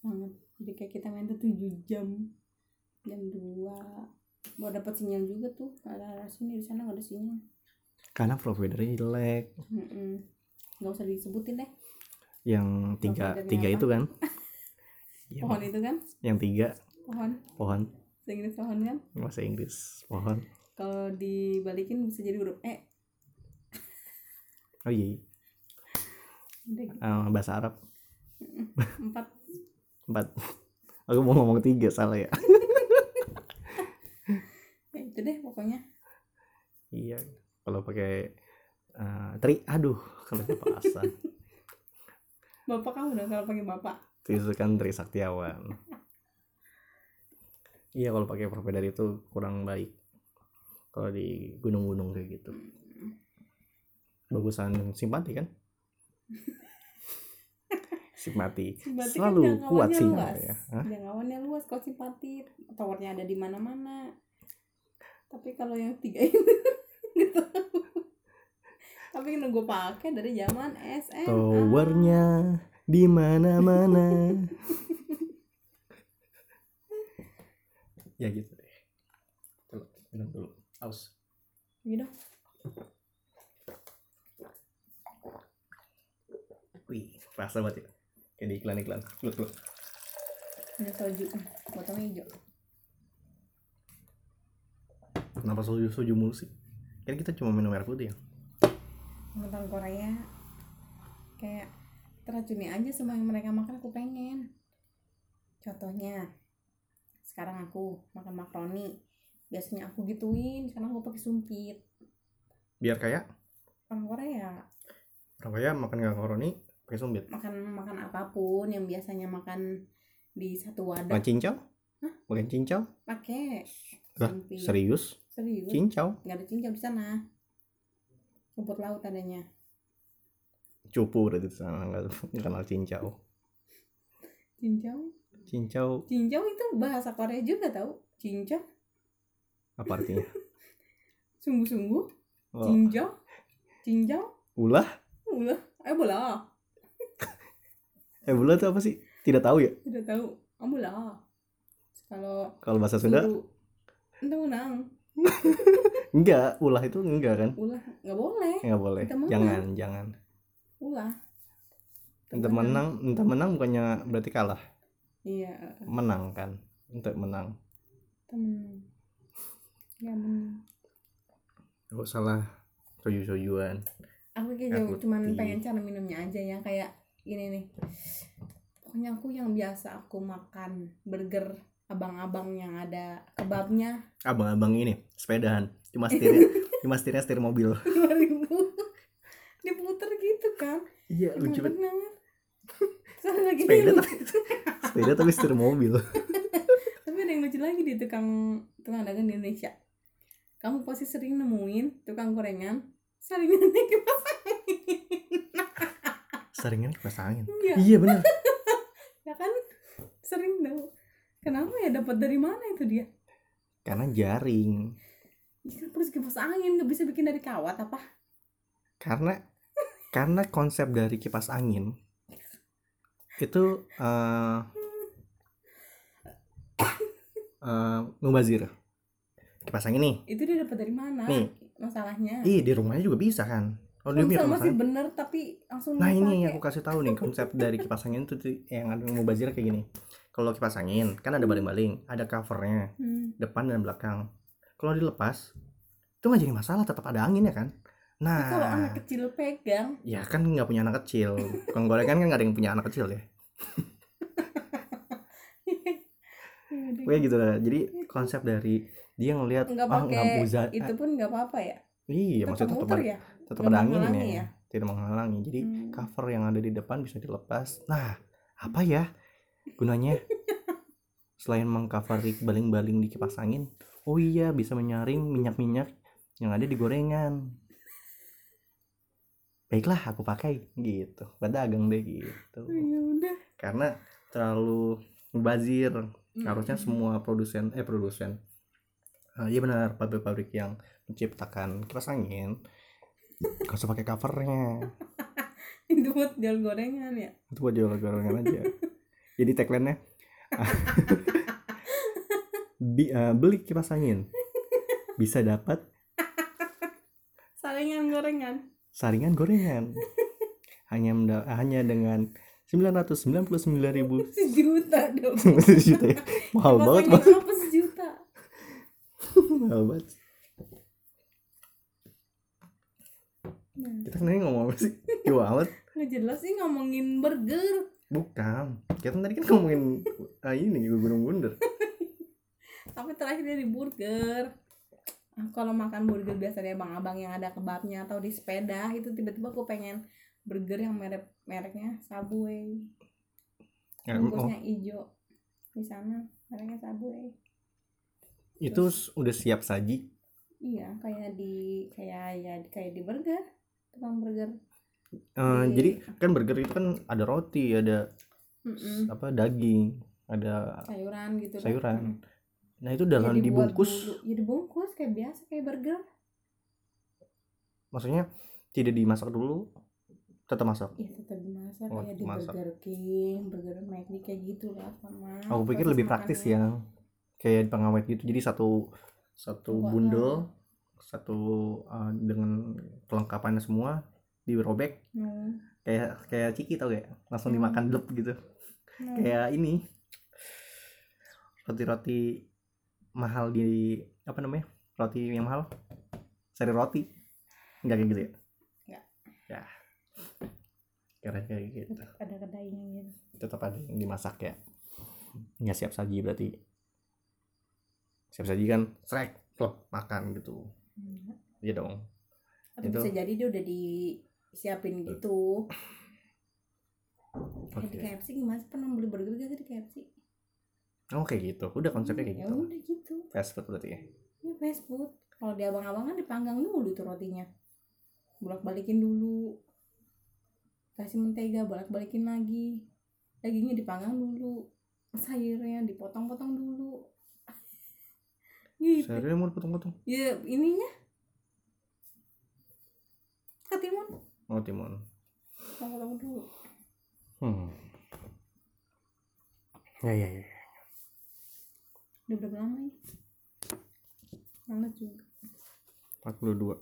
Banget. Jadi kayak kita main tuh 7 jam. Jam 2 mau dapat sinyal juga tuh. Ada arah sini di sana nggak ada sinyal. Karena providernya jelek. Mm-mm. nggak usah disebutin deh. Yang tiga tiga apa? itu kan? Iya, pohon itu kan? Yang tiga. Pohon. Pohon. Inggris pohon kan? Bahasa Inggris. Pohon. Kalau dibalikin bisa jadi huruf e. Oh iya Udah. Eh, bahasa Arab. Empat. Empat. Aku mau ngomong tiga salah ya. Ya itu deh pokoknya. Iya. Kalau pakai eh, tri aduh kalau kepanasan bapak kamu dong kalau panggil bapak. Itu kan Tri Saktiawan. Iya kalau pakai provider itu kurang baik. Kalau di gunung-gunung kayak gitu. Bagusan simpati kan simpati. Berarti selalu kan kuat sih luas. ya. Hah? jangkauannya luas kalau simpati. Towernya ada di mana-mana. Tapi kalau yang tiga ini tahu. tapi yang gue pakai dari zaman SMA towernya di mana-mana. Ya gitu deh. Coba minum dulu. Aus. Gitu wih rasa banget ya kayak di iklan-iklan Gluk, gluk. ini soju. Botolnya hijau. Kenapa soju soju mulu sih? Kan kita cuma minum air putih ya. Tentang Korea kayak teracuni aja semua yang mereka makan aku pengen. Contohnya sekarang aku makan makaroni. Biasanya aku gituin sekarang aku pakai sumpit. Biar kayak orang Korea. Orang kaya makan gak koroni pakai sumbit. Makan makan apa pun yang biasanya makan di satu wadah. Makan cincau? Makan cincau? Pakai. Serius? Serius. Cincau? Nggak ada cincau di sana. Rumput laut adanya. Cupu berarti di sana nggak kenal cincau. Cincau? Cincau. Cincau itu bahasa Korea juga tahu cincau. Apa artinya? Sungguh-sungguh. Oh, cincau. Cincau. Ulah? Ulah. Eh bola eh ulah itu apa sih? Tidak tahu ya? Tidak tahu. Kamu lah. Kalau kalau bahasa Sunda? entah menang. Enggak ulah itu enggak kan? Ulah nggak boleh. Nggak boleh. Menang. jangan jangan. Ulah. Entah menang entah menang bukannya berarti kalah? Iya. Menang kan? Untuk menang. Temen nggak menang. Gak salah? Soju-sojuan aku kayak putih. pengen cara minumnya aja ya kayak gini nih. Pokoknya aku yang biasa aku makan burger abang-abang yang ada kebabnya. Abang-abang ini sepedahan. Cuma setirnya cuma setirnya setir mobil. 2000 diputer gitu kan. Iya lucu banget lagi sepeda tapi sepeda tapi setir mobil. Tapi ada yang lucu lagi di tukang tukang dagang di Indonesia. Kamu pasti sering nemuin tukang gorengan. Saringannya kipas angin saringan kipas angin. Iya iya benar ya kan? Sering tau kenapa ya? Dapat dari mana itu dia? Karena jaring. Ya kan terus kipas angin? Nggak bisa bikin dari kawat apa? Karena karena konsep dari kipas angin itu eh eh, ngubazir kipas angin nih. Itu dia dapat dari mana? Nih. masalahnya. Ih di rumahnya juga bisa kan oh dia kipas masih bener tapi langsung nah ini yang aku kasih tahu nih konsep dari kipas angin itu yang ada ngubazir kayak gini. Kalau kipas angin kan ada baling-baling ada covernya Hmm. depan dan belakang. Kalau dilepas itu nggak jadi masalah tetap ada angin ya kan? Tapi kalau nah anak kecil pegang. ya kan nggak punya anak kecil. Tukang gorengan kan nggak ada yang punya anak kecil ya. Kayak gitu lah. Jadi konsep dari dia ngelihat nggak ah pakai itu pun nggak apa-apa ya? Iya tetap maksudnya tetap muter ya tetap ada anginnya. ya? tidak menghalangi. Jadi Hmm. cover yang ada di depan bisa dilepas. Nah apa ya gunanya? Selain mengcover baling-baling di kipas angin oh iya bisa menyaring minyak-minyak yang ada di gorengan. Baiklah aku pakai gitu. Pedagang deh gitu. Oh, ya udah. Karena terlalu bazir. Hmm. harusnya semua produsen eh produsen iya benar pabrik-pabrik yang menciptakan kipas angin gak usah pakai covernya. Itu buat jual gorengan ya? Itu buat jual gorengan aja. Jadi tagline-nya Bi- eh, beli kipas angin. Bisa dapat saringan gorengan. Saringan gorengan. Hanya menda- hanya dengan sembilan ratus sembilan puluh sembilan ribu sejuta dong. Sejuta ya. Mahal banget mahal banget nah, kita sebenarnya ngomong apa sih? Gila amat. Nggak jelas sih ngomongin burger. Bukan. Kita tadi kan ngomongin ah, ini gunung bunder. Tapi terakhir dari burger. Ah, kalau makan burger biasanya abang-abang yang ada kebabnya atau di sepeda itu tiba-tiba aku pengen burger yang merek mereknya Subway. Oh, bungkusnya hijau di sana mereknya Subway. Itu s- udah siap saji? Iya kayak di kayak ya kayak di burger tukang burger Di- jadi kan burger itu kan ada roti ada Mm-mm. apa daging ada sayuran gitu kan. sayuran Mm. nah itu Ya dalam dibuat dibungkus ya dibungkus kayak biasa kayak burger maksudnya tidak dimasak dulu tetap masak ya tetap dimasak Oh, kayak di masak. Burger King burger McD kayak gitu lah sama aku pikir lebih praktis ya kayak pengawet gitu jadi satu satu bundel satu uh, dengan kelengkapannya semua dirobek Hmm. kayak kayak ciki tau gak langsung Hmm. dimakan blep gitu Hmm. kayak ini roti-roti mahal di apa namanya roti yang mahal sari roti nggak kayak gitu ya Nggak. ya keren kayak gitu Tetap ada kedainya gitu tetap ada yang dimasak ya nggak siap saji berarti siap saji kan srek klop makan gitu. Iya. Dong. Atau Itu. bisa jadi dia udah disiapin gitu. Kayak di. KFC gimana sih? Pernah beli burger gak sih di KFC oh kayak gitu. Udah konsepnya kayak ya gitu. udah gitu. Fast food berarti ya? Ya fast food. Kalau di abang-abang kan dipanggang dulu tuh rotinya. Bolak balikin dulu. Kasih mentega bolak balikin lagi. Dagingnya dipanggang dulu. Sayurnya dipotong-potong dulu gitu. Saya mau potong-potong. Ya ininya? Ketimun oh timun. Potong-potong dulu. Hmm. Ya ya ya. Udah berapa lama ya Males juga. 42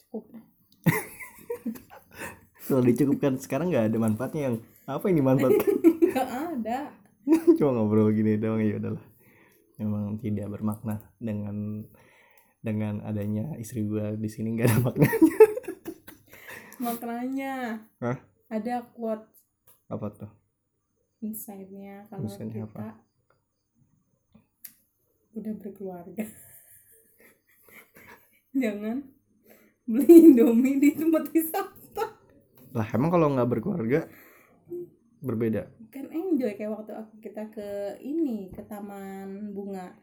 cukup dah kalau dicukupkan sekarang nggak ada manfaatnya yang apa ini manfaat? Gak ada. Cuma ngobrol gini doang ya udahlah memang tidak bermakna dengan dengan adanya istri gua di sini nggak ada makna maknanya. Hah? ada quote apa tuh? Insight-nya kalau Insight-nya kita udah berkeluarga. Jangan beli indomie di tempat wisata. Lah emang kalau nggak berkeluarga berbeda kan enjoy kayak waktu aku kita ke ini ke taman bunga.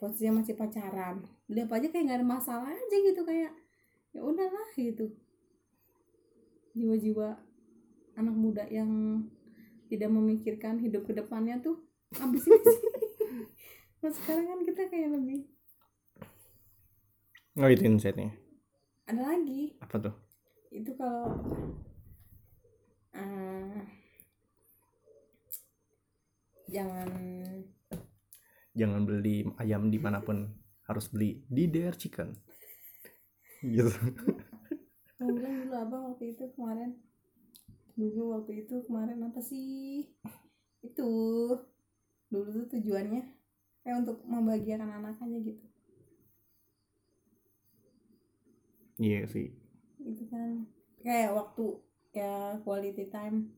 Posisinya masih pacaran. Beli apa aja kayak nggak ada masalah aja gitu kayak ya udahlah gitu. Jiwa-jiwa anak muda yang tidak memikirkan hidup ke depannya tuh abis ini sih nah sekarang kan kita kayak lebih oh itu insightnya. Ada lagi. Apa tuh? Itu kalau eh, jangan. Jangan beli ayam di mana pun harus beli. Di DR Chicken. Gitu. Bilang dulu apa waktu itu kemarin. Dulu waktu itu kemarin apa sih? Itu. Dulu tuh tujuannya. Kayak untuk membahagiakan anak aja gitu. Iya sih. Itu kan. Kayak waktu ya quality time.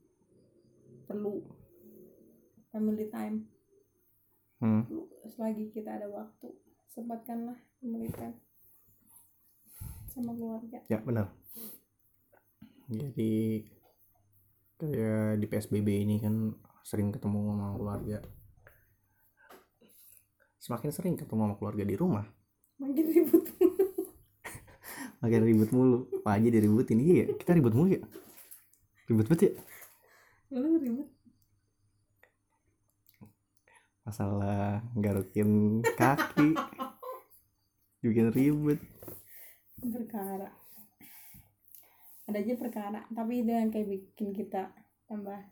Perlu family time. Hmm. selagi kita ada waktu. Sempatkanlah family time sama keluarga. Ya benar. Jadi kayak di PSBB ini kan sering ketemu sama keluarga. Semakin sering ketemu sama keluarga di rumah. Makin ribut makin ribut mulu. Pak Haji diributin. Iya ya? kita ribut mulu ya? Ribut banget ya? Lu ribut masalah garukin kaki. Bikin ribut perkara. Ada aja perkara tapi dengan kayak bikin kita tambah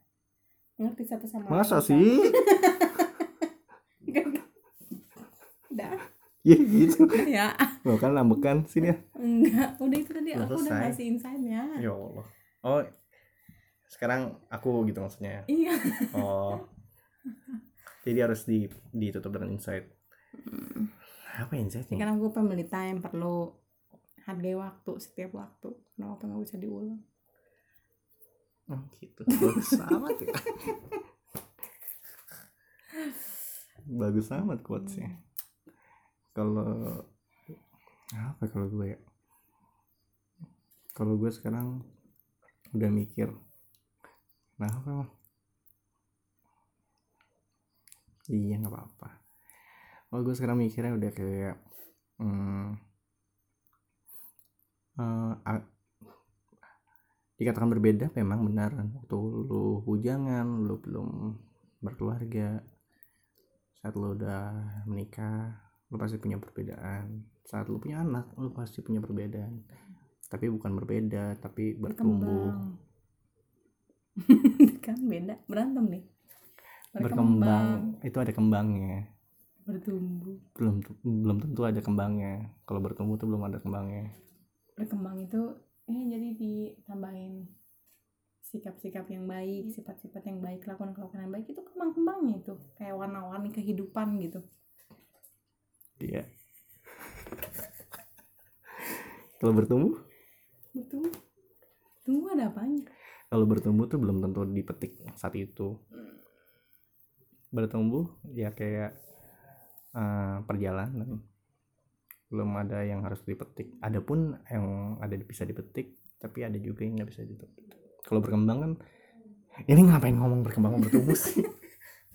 ngerti satu sama lain. Masa sih? Udah. Ya gitu. Ya. Lo kan lambekan sini ya? Enggak udah itu tadi Udah aku udah kasih insightnya. Ya Allah. Oh sekarang aku gitu maksudnya. Iya. Oh jadi harus di ditutup dengan insight. Apa insight Ya kan aku family time perlu hargai waktu setiap waktu. Karena waktu nggak bisa diulang. Oh gitu. Bagus amat ya. Bagus amat quotesnya. Kalau apa kalau gue ya? Kalau gue sekarang udah mikir nah apa iya nggak apa-apa. Kalau gue sekarang mikirnya udah kayak hmm, a- dikatakan berbeda memang benar waktu lu bujangan lu belum berkeluarga saat lu udah menikah lu pasti punya perbedaan. Saat lu punya anak lu pasti punya perbedaan. Tapi bukan berbeda tapi bertumbuh. Kan beda berantem nih berkembang. Itu ada kembangnya. Bertumbuh. Belum belum tentu ada kembangnya. Kalau bertumbuh tuh belum ada kembangnya. Berkembang itu eh jadi ditambahin sikap-sikap yang baik sifat-sifat yang baik kelakuan-kelakuan yang baik itu kembang-kembangnya itu. Kayak warna-warni kehidupan gitu. Iya. Kalau bertumbuh? Bertumbuh. Tunggu ada apanya? Kalau bertumbuh tuh belum tentu dipetik saat itu bertumbuh ya kayak eh, perjalanan. Belum ada yang harus dipetik. Ada pun yang ada bisa dipetik tapi ada juga yang nggak bisa dipetik. Kalau berkembang kan ini ngapain ngomong berkembang bertumbuh sih?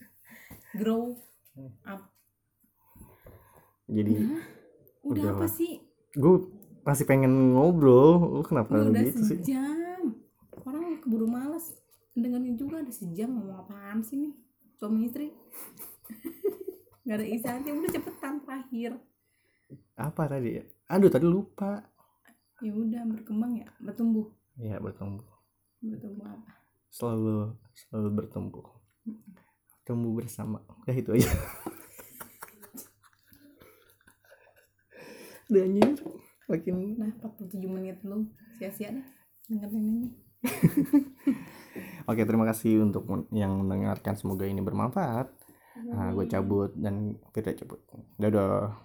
Grow up. Jadi udah, Udah apa lah. sih? Gue masih pengen ngobrol. Kenapa Lu udah gitu sih? sejam. Orang keburu males. Dengerin juga ada sejam ngomong apaan sih nih suami istri. Nggak ada isinya. Udah cepetan terakhir. Apa tadi ya? Aduh tadi lupa. Ya udah berkembang ya. Bertumbuh. Ya bertumbuh. Bertumbuh apa? Selalu selalu bertumbuh. Tumbuh bersama. Udah itu aja. Udah anjir. Makin nah 47 menit lu. Sia-sia deh. Dengerin ini oke terima kasih untuk yang mendengarkan. Semoga ini bermanfaat. Nah, gue cabut dan kita cabut. Dadah